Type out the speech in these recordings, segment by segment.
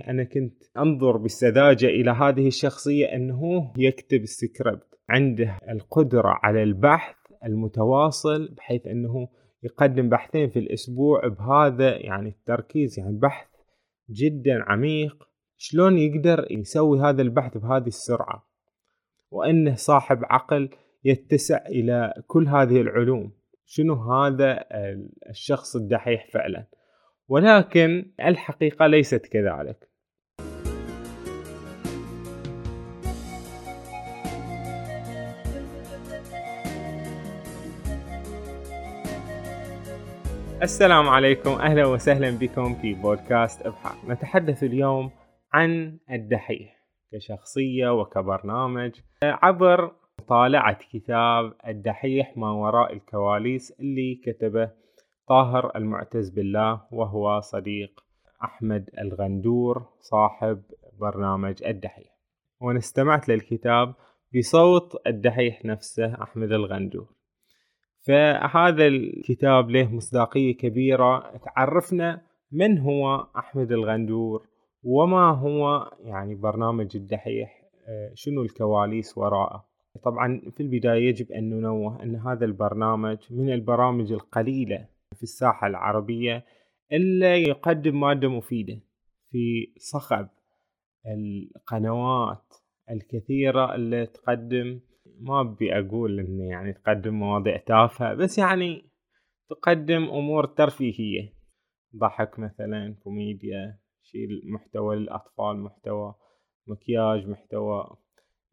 أنا كنت أنظر بسذاجة إلى هذه الشخصية أنه يكتب سكريبت عنده القدرة على البحث المتواصل بحيث أنه يقدم بحثين في الأسبوع بهذا يعني التركيز يعني بحث جدا عميق. شلون يقدر يسوي هذا البحث بهذه السرعة؟ وأنه صاحب عقل يتسع إلى كل هذه العلوم. شنو هذا الشخص الدحيح فعلا؟ ولكن الحقيقة ليست كذلك. السلام عليكم. أهلا وسهلا بكم في بودكاست ابحاث نتحدث اليوم عن الدحيح كشخصية وكبرنامج. عبر مطالعة كتاب الدحيح ما وراء الكواليس اللي كتبه طاهر المعتز بالله وهو صديق أحمد الغندور صاحب برنامج الدحيح. وأنا استمعت للكتاب بصوت الدحيح نفسه أحمد الغندور. فهذا الكتاب له مصداقية كبيرة. تعرفنا من هو أحمد الغندور وما هو يعني برنامج الدحيح آه، شنو الكواليس وراءه. طبعا في البداية يجب أن ننوه أن هذا البرنامج من البرامج القليلة في الساحة العربية إلا يقدم مادة مفيدة في صخب القنوات الكثيرة اللي تقدم. ما أبي أقول إنه يعني تقدم مواضيع تافهة بس يعني تقدم أمور ترفيهية. ضحك مثلا كوميديا شيء محتوى للأطفال محتوى مكياج محتوى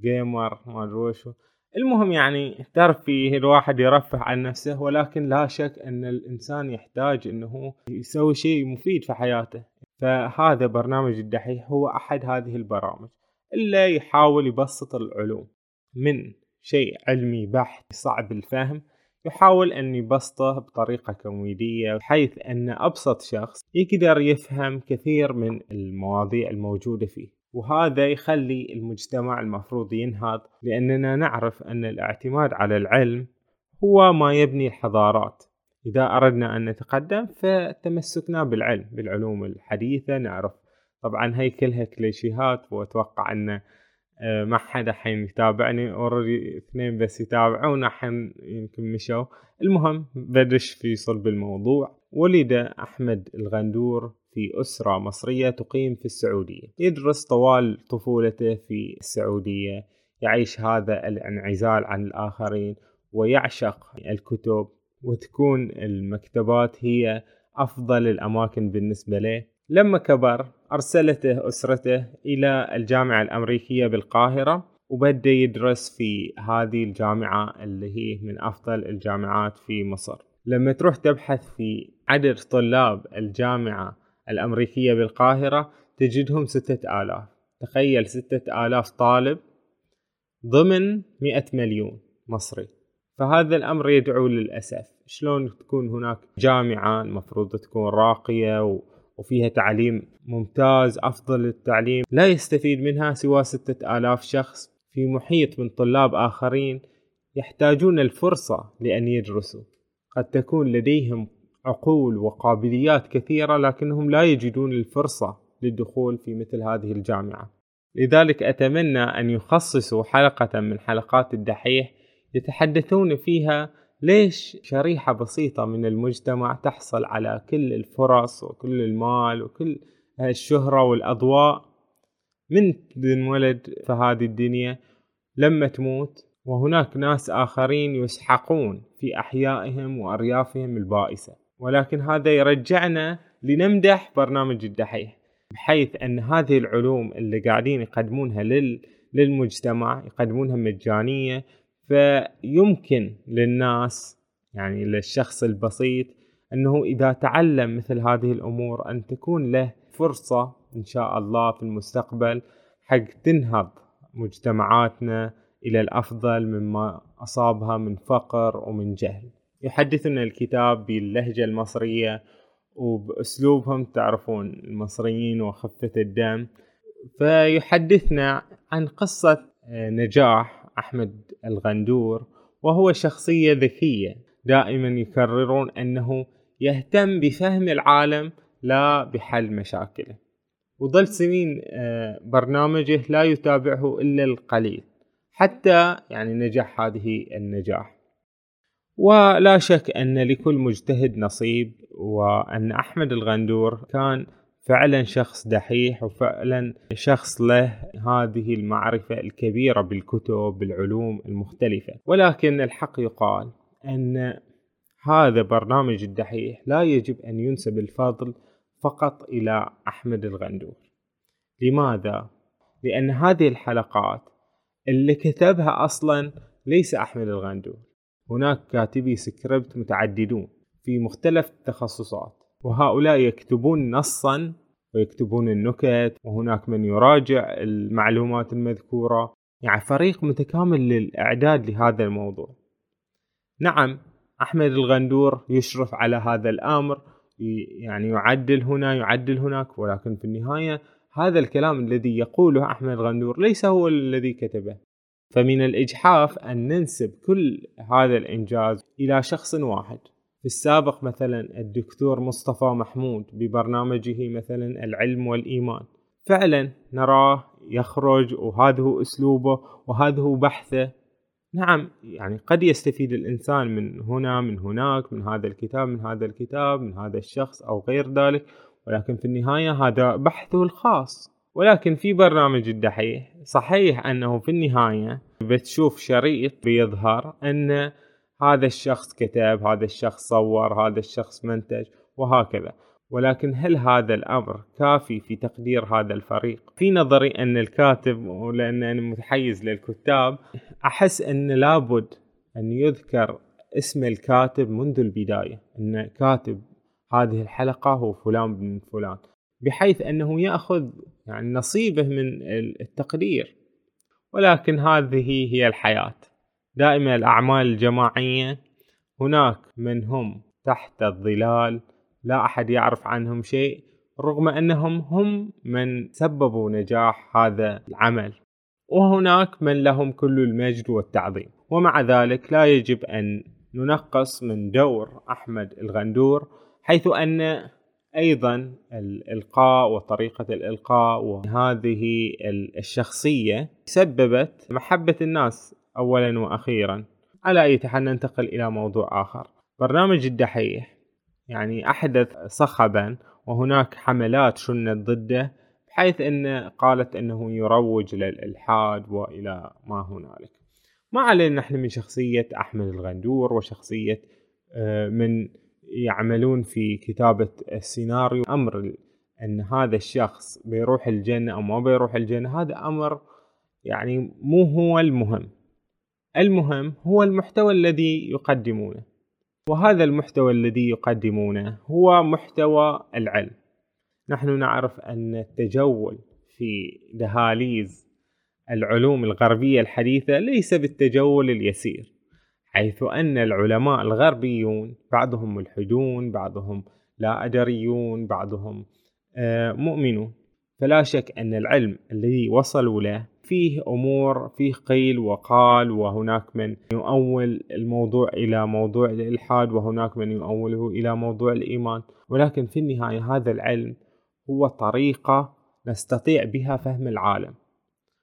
جيمر ما أدري المهم يعني ترفيه الواحد يرفه عن نفسه ولكن لا شك أن الإنسان يحتاج أنه يسوي شيء مفيد في حياته. فهذا برنامج الدحيح هو أحد هذه البرامج اللي يحاول يبسط العلوم من شيء علمي بحت صعب الفهم يحاول أن يبسطه بطريقة كوميدية بحيث أن أبسط شخص يقدر يفهم كثير من المواضيع الموجودة فيه. وهذا يخلي المجتمع المفروض ينهض لأننا نعرف أن الاعتماد على العلم هو ما يبني الحضارات. إذا أردنا أن نتقدم فتمسكنا بالعلم بالعلوم الحديثة نعرف. طبعا هي كلها كليشيهات وأتوقع أن آه، ما حدا حين يتابعني. اوريدي اثنين بس يتابعون الحين يمكن مشوا. المهم بدش في صلب الموضوع. ولد أحمد الغندور في أسرة مصرية تقيم في السعودية. يدرس طوال طفولته في السعودية يعيش هذا الانعزال عن الآخرين ويعشق الكتب وتكون المكتبات هي أفضل الأماكن بالنسبة له. لما كبر أرسلته أسرته إلى الجامعة الأمريكية بالقاهرة وبدأ يدرس في هذه الجامعة اللي هي من أفضل الجامعات في مصر. لما تروح تبحث في عدد طلاب الجامعة الأمريكية بالقاهرة تجدهم ستة آلاف. تخيل ستة آلاف طالب ضمن مئة مليون مصري. فهذا الأمر يدعو للأسف. شلون تكون هناك جامعة المفروض تكون راقية وفيها تعليم ممتاز أفضل التعليم لا يستفيد منها سوى ستة آلاف شخص في محيط من طلاب آخرين يحتاجون الفرصة لأن يدرسوا. قد تكون لديهم عقول وقابليات كثيرة لكنهم لا يجدون الفرصة للدخول في مثل هذه الجامعة. لذلك أتمنى أن يخصصوا حلقة من حلقات الدحيح يتحدثون فيها ليش شريحة بسيطة من المجتمع تحصل على كل الفرص وكل المال وكل الشهرة والأضواء. من تنولد في هذه الدنيا لما تموت وهناك ناس آخرين يسحقون في أحيائهم وأريافهم البائسة. ولكن هذا يرجعنا لنمدح برنامج الدحيح بحيث أن هذه العلوم اللي قاعدين يقدمونها للمجتمع يقدمونها مجانية فيمكن للناس يعني للشخص البسيط أنه إذا تعلم مثل هذه الأمور أن تكون له فرصة إن شاء الله في المستقبل حق تنهض مجتمعاتنا إلى الأفضل مما أصابها من فقر ومن جهل. يحدثنا الكتاب باللهجة المصرية وبأسلوبهم تعرفون المصريين وخفة الدم فيحدثنا عن قصة نجاح أحمد الغندور وهو شخصية ذكية. دائما يكررون أنه يهتم بفهم العالم لا بحل مشاكله. وظل سنين آه، برنامجه لا يتابعه إلا القليل. حتى يعني نجح هذه النجاح. ولا شك أن لكل مجتهد نصيب وأن أحمد الغندور كان فعلا شخص دحيح وفعلا شخص له هذه المعرفة الكبيرة بالكتب بالعلوم المختلفة. ولكن الحق يقال أن هذا برنامج الدحيح لا يجب أن ينسب الفضل فقط إلى أحمد الغندور. لماذا؟ لأن هذه الحلقات اللي كتبها أصلا ليس أحمد الغندور. هناك كاتبي سكريبت متعددون في مختلف التخصصات وهؤلاء يكتبون نصا ويكتبون النكت وهناك من يراجع المعلومات المذكورة. يعني فريق متكامل للإعداد لهذا الموضوع. نعم أحمد الغندور يشرف على هذا الأمر يعني يعدل هنا يعدل هناك ولكن في النهاية هذا الكلام الذي يقوله أحمد الغندور ليس هو الذي كتبه. فمن الإجحاف أن ننسب كل هذا الإنجاز إلى شخص واحد. في السابق مثلا الدكتور مصطفى محمود ببرنامجه مثلا العلم والإيمان. فعلا نراه يخرج وهذا هو أسلوبه وهذا هو بحثه. نعم يعني قد يستفيد الإنسان من هنا من هناك من هذا الكتاب من هذا الكتاب من هذا الشخص أو غير ذلك. ولكن في النهاية هذا بحثه الخاص. ولكن في برنامج الدحيح صحيح أنه في النهاية بتشوف شريط بيظهر أن هذا الشخص كتب هذا الشخص صور هذا الشخص منتج وهكذا ولكن هل هذا الأمر كافي في تقدير هذا الفريق؟ في نظري أن الكاتب ولأن أنا متحيز للكتاب أحس أن لابد أن يذكر اسم الكاتب منذ البداية أن كاتب هذه الحلقة هو فلان بن فلان بحيث أنه يأخذ يعني نصيبه من التقدير. ولكن هذه هي الحياة. دائما الأعمال الجماعية هناك من هم تحت الظلال لا أحد يعرف عنهم شيء رغم أنهم هم من سببوا نجاح هذا العمل. وهناك من لهم كل المجد والتعظيم. ومع ذلك لا يجب أن ننقص من دور أحمد الغندور حيث أن أيضا الإلقاء وطريقة الإلقاء وهذه الشخصية سببت محبة الناس أولا وأخيرا. على أي حال ننتقل إلى موضوع آخر. برنامج الدحيح يعني أحدث صخبا وهناك حملات شنت ضده بحيث أن قالت أنه يروج للإلحاد وإلى ما هنالك. ما علينا نحن من شخصية أحمد الغندور وشخصية آه، من يعملون في كتابة السيناريو. أمر أن هذا الشخص بيروح الجنة أو ما بيروح الجنة هذا أمر يعني مو هو المهم. المهم هو المحتوى الذي يقدمونه. وهذا المحتوى الذي يقدمونه هو محتوى العلم. نحن نعرف أن التجول في دهاليز العلوم الغربية الحديثة ليس بالتجول اليسير. حيث أن العلماء الغربيون بعضهم ملحدون بعضهم لا أدريون بعضهم آه، مؤمنون. فلا شك أن العلم الذي وصلوا له فيه أمور فيه قيل وقال وهناك من يؤول الموضوع إلى موضوع الإلحاد وهناك من يؤوله إلى موضوع الإيمان. ولكن في النهاية هذا العلم هو طريقة نستطيع بها فهم العالم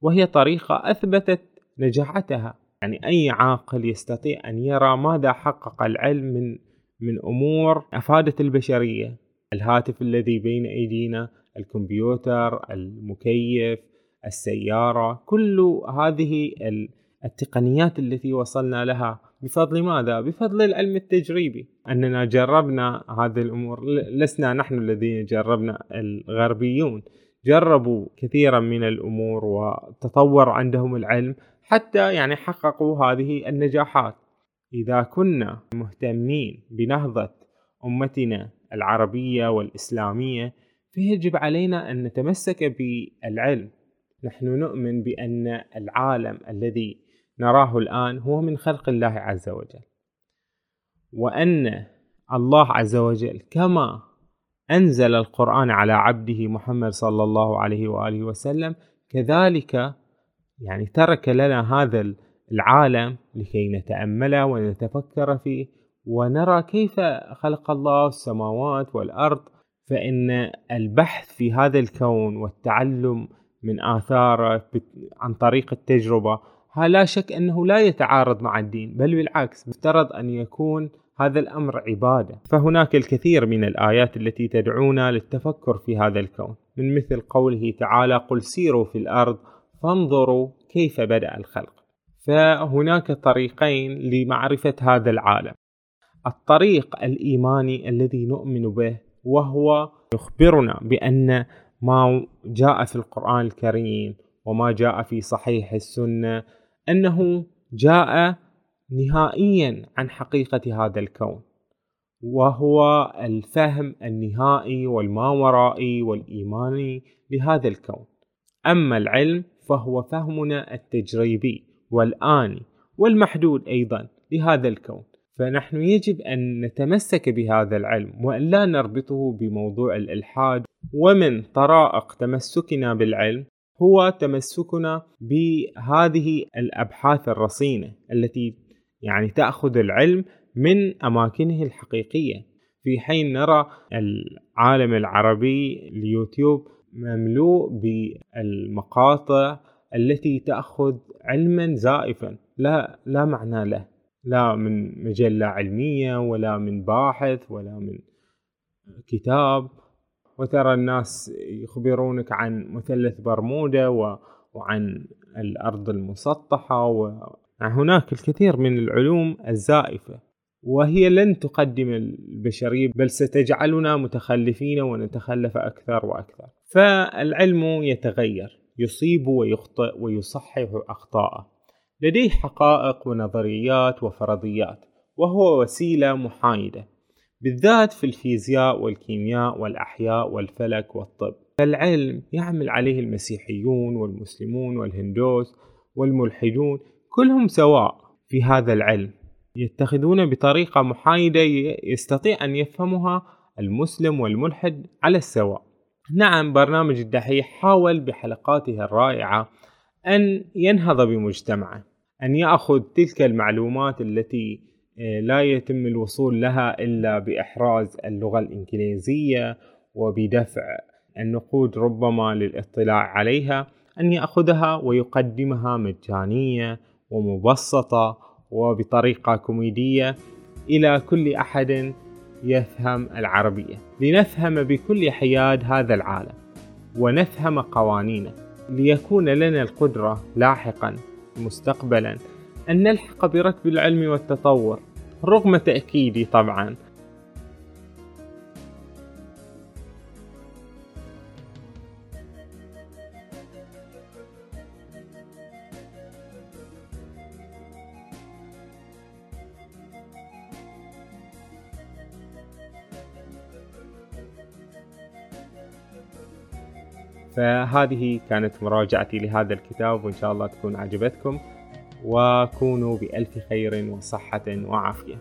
وهي طريقة أثبتت نجاعتها يعني أي عاقل يستطيع أن يرى ماذا حقق العلم من من أمور أفادت البشرية. الهاتف الذي بين أيدينا الكمبيوتر المكيف السيارة كل هذه التقنيات التي وصلنا لها بفضل ماذا؟ بفضل العلم التجريبي. أننا جربنا هذه الأمور لسنا نحن الذين جربنا الغربيون. جربوا كثيرا من الأمور وتطور عندهم العلم. حتى يعني حققوا هذه النجاحات. إذا كنا مهتمين بنهضة أمتنا العربية والإسلامية فيجب علينا أن نتمسك بالعلم. نحن نؤمن بأن العالم الذي نراه الآن هو من خلق الله عز وجل. وأن الله عز وجل كما أنزل القرآن على عبده محمد صلى الله عليه وآله وسلم كذلك يعني ترك لنا هذا العالم لكي نتأمله ونتفكر فيه ونرى كيف خلق الله السماوات والأرض فإن البحث في هذا الكون والتعلم من آثاره عن طريق التجربة لا شك أنه لا يتعارض مع الدين بل بالعكس مفترض أن يكون هذا الأمر عبادة. فهناك الكثير من الآيات التي تدعونا للتفكر في هذا الكون من مثل قوله تعالى قل سيروا في الأرض فانظروا كيف بدأ الخلق. فهناك طريقين لمعرفة هذا العالم. الطريق الإيماني الذي نؤمن به وهو يخبرنا بأن ما جاء في القرآن الكريم وما جاء في صحيح السنة أنه جاء نهائيا عن حقيقة هذا الكون. وهو الفهم النهائي والماورائي والإيماني لهذا الكون. أما العلم فهو فهمنا التجريبي والآني والمحدود أيضا لهذا الكون. فنحن يجب أن نتمسك بهذا العلم وأن لا نربطه بموضوع الإلحاد. ومن طرائق تمسكنا بالعلم هو تمسكنا بهذه الأبحاث الرصينة التي يعني تأخذ العلم من أماكنه الحقيقية. في حين نرى العالم العربي اليوتيوب مملوء بالمقاطع التي تأخذ علما زائفا. لا لا معنى له. لا من مجلة علمية ولا من باحث ولا من كتاب. وترى الناس يخبرونك عن مثلث برمودا وعن الأرض المسطحة وهناك الكثير من العلوم الزائفة. وهي لن تقدم البشرية بل ستجعلنا متخلفين ونتخلف أكثر وأكثر. فالعلم يتغير يصيب ويخطئ ويصحح أخطاءه. لديه حقائق ونظريات وفرضيات وهو وسيلة محايدة. بالذات في الفيزياء والكيمياء والأحياء والفلك والطب. العلم يعمل عليه المسيحيون والمسلمون والهندوس والملحدون كلهم سواء في هذا العلم. يتخذون بطريقة محايدة يستطيع أن يفهمها المسلم والملحد على السواء. نعم برنامج الدحيح حاول بحلقاته الرائعة أن ينهض بمجتمعه أن يأخذ تلك المعلومات التي آه، لا يتم الوصول لها إلا بإحراز اللغة الإنجليزية وبدفع النقود ربما للاطلاع عليها أن يأخذها ويقدمها مجانية ومبسطة وبطريقة كوميدية إلى كل أحد يفهم العربية. لنفهم بكل حياد هذا العالم ونفهم قوانينه. ليكون لنا القدرة لاحقا مستقبلا أن نلحق بركب العلم والتطور رغم تأكيدي طبعا. فهذه كانت مراجعتي لهذا الكتاب وإن شاء الله تكون عجبتكم وكونوا بألف خير وصحة وعافية.